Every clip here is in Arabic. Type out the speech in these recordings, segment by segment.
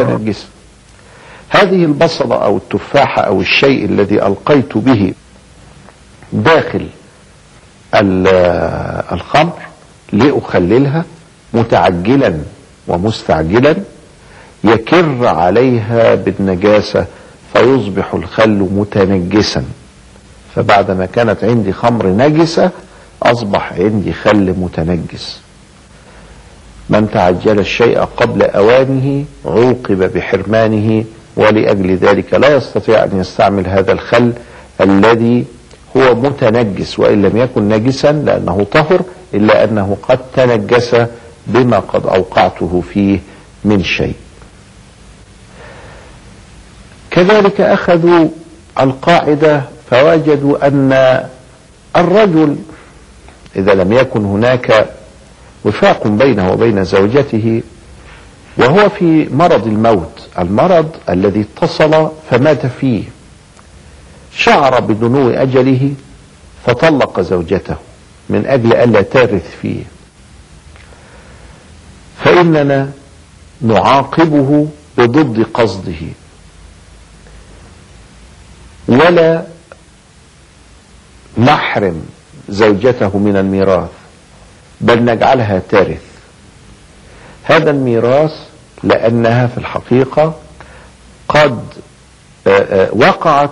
متنجسة هذه البصلة أو التفاحة أو الشيء الذي ألقيت به داخل الخمر لأخللها متعجلا ومستعجلا يكر عليها بالنجاسة فيصبح الخل متنجسا. فبعدما كانت عندي خمر نجسة أصبح عندي خل متنجس. من تعجل الشيء قبل أوانه عوقب بحرمانه ولأجل ذلك لا يستطيع أن يستعمل هذا الخل الذي هو متنجس وإن لم يكن نجسا لأنه طهر إلا أنه قد تنجس بما قد أوقعته فيه من شيء. كذلك أخذوا القاعدة فوجدوا أن الرجل إذا لم يكن هناك وفاق بينه وبين زوجته وهو في مرض الموت المرض الذي اتصل فمات فيه. شعر بدنو أجله فطلق زوجته من أجل ألا ترث فيه. فإننا نعاقبه بضد قصده. ولا نحرم زوجته من الميراث. بل نجعلها ترث هذا الميراث لأنها في الحقيقة قد وقعت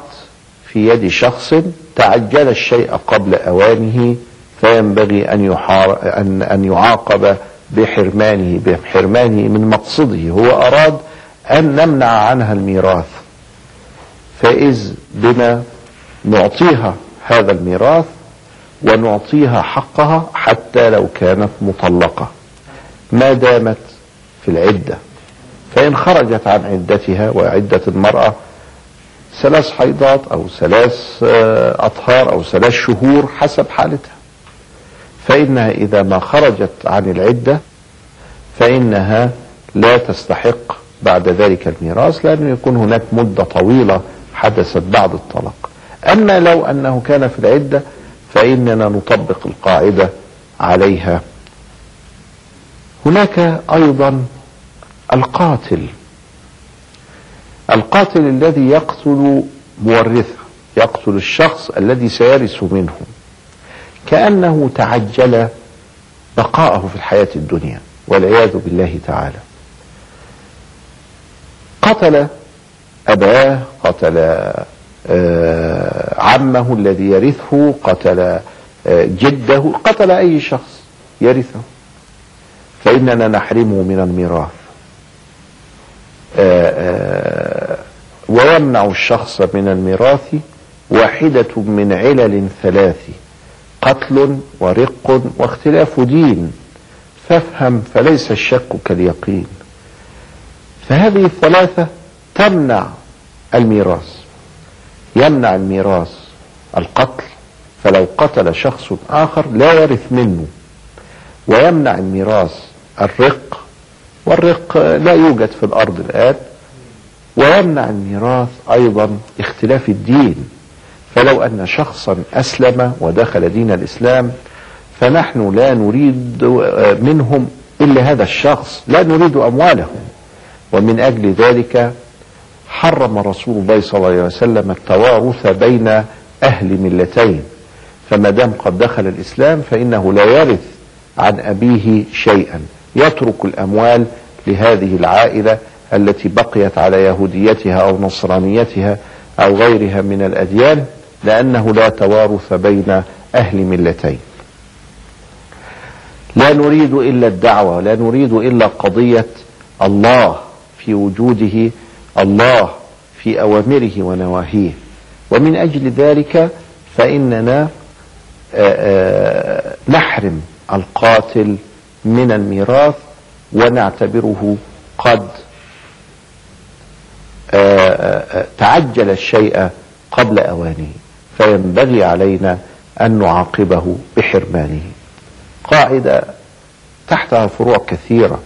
في يد شخص تعجل الشيء قبل أوانه فينبغي أن, يحار أن, أن يعاقب بحرمانه بحرمانه من مقصده. هو أراد أن نمنع عنها الميراث. فإذ بنا نعطيها هذا الميراث ونعطيها حقها حتى لو كانت مطلقة. ما دامت في العدة. فإن خرجت عن عدتها وعدة المرأة ثلاث حيضات أو ثلاث أطهار أو ثلاث شهور حسب حالتها. فإنها إذا ما خرجت عن العدة فإنها لا تستحق بعد ذلك الميراث لأنه يكون هناك مدة طويلة حدثت بعد الطلاق. أما لو أنه كان في العدة فإننا نطبق القاعدة عليها. هناك أيضا القاتل. القاتل الذي يقتل مورثه يقتل الشخص الذي سيرث منه. كأنه تعجل بقاءه في الحياة الدنيا والعياذ بالله تعالى. قتل أباه قتل عمه الذي يرثه قتل جده قتل أي شخص يرثه. فإننا نحرمه من الميراث. ويمنع الشخص من الميراث واحدة من علل ثلاث قتل ورق واختلاف دين. فافهم فليس الشك كاليقين. فهذه الثلاثة تمنع الميراث. يمنع الميراث القتل فلو قتل شخص آخر لا يرث منه. ويمنع الميراث الرق والرق لا يوجد في الأرض الآن. ويمنع الميراث أيضا اختلاف الدين. فلو أن شخصا أسلم ودخل دين الإسلام فنحن لا نريد منهم إلا هذا الشخص لا نريد أموالهم. ومن أجل ذلك حرم رسول الله صلى الله عليه وسلم التوارث بين أهل ملتين. فما دام قد دخل الإسلام فإنه لا يرث عن أبيه شيئا. يترك الأموال لهذه العائلة التي بقيت على يهوديتها أو نصرانيتها أو غيرها من الأديان لأنه لا توارث بين أهل ملتين. لا نريد إلا الدعوة لا نريد إلا قضية الله في وجوده الله في أوامره ونواهيه. ومن أجل ذلك فإننا نحرم القاتل من الميراث ونعتبره قد تعجل الشيء قبل أوانه. فينبغي علينا أن نعاقبه بحرمانه. قاعدة تحتها فروع كثيرة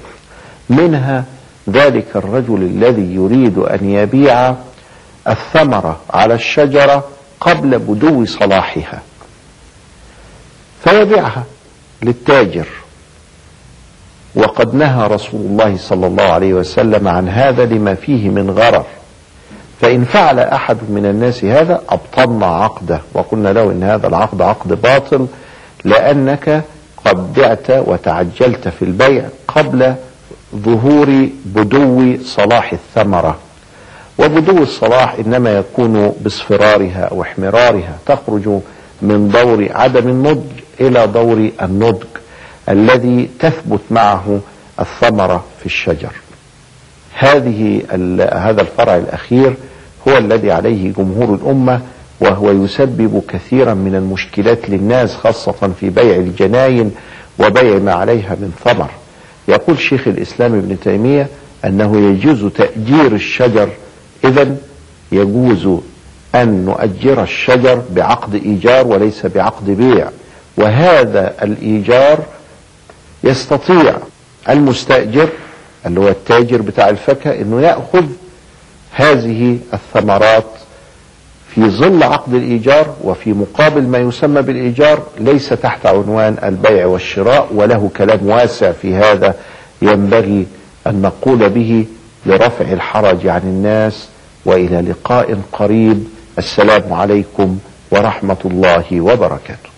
منها ذلك الرجل الذي يريد أن يبيع الثمرة على الشجرة قبل بدو صلاحها. فيبيعها للتاجر. وقد نهى رسول الله صلى الله عليه وسلم عن هذا لما فيه من غرر. فإن فعل أحد من الناس هذا أبطلنا عقده. وقلنا له إن هذا العقد عقد باطل لأنك قد بعت وتعجلت في البيع قبل ظهور بدو صلاح الثمرة. وبدو الصلاح إنما يكون باصفرارها أو احمرارها تخرج من دور عدم النضج إلى دور النضج الذي تثبت معه الثمرة في الشجر. هذه هذا الفرع الأخير هو الذي عليه جمهور الأمة وهو يسبب كثيرا من المشكلات للناس خاصة في بيع الجناين وبيع ما عليها من ثمر. يقول شيخ الإسلام ابن تيمية أنه يجوز تأجير الشجر إذا يجوز أن نؤجر الشجر بعقد إيجار وليس بعقد بيع وهذا الإيجار يستطيع المستأجر اللي هو التاجر بتاع الفاكهة إنه يأخذ هذه الثمرات في ظل عقد الإيجار وفي مقابل ما يسمى بالإيجار ليس تحت عنوان البيع والشراء وله كلام واسع في هذا ينبغي أن نقول به لرفع الحرج عن الناس وإلى لقاء قريب. السلام عليكم ورحمة الله وبركاته.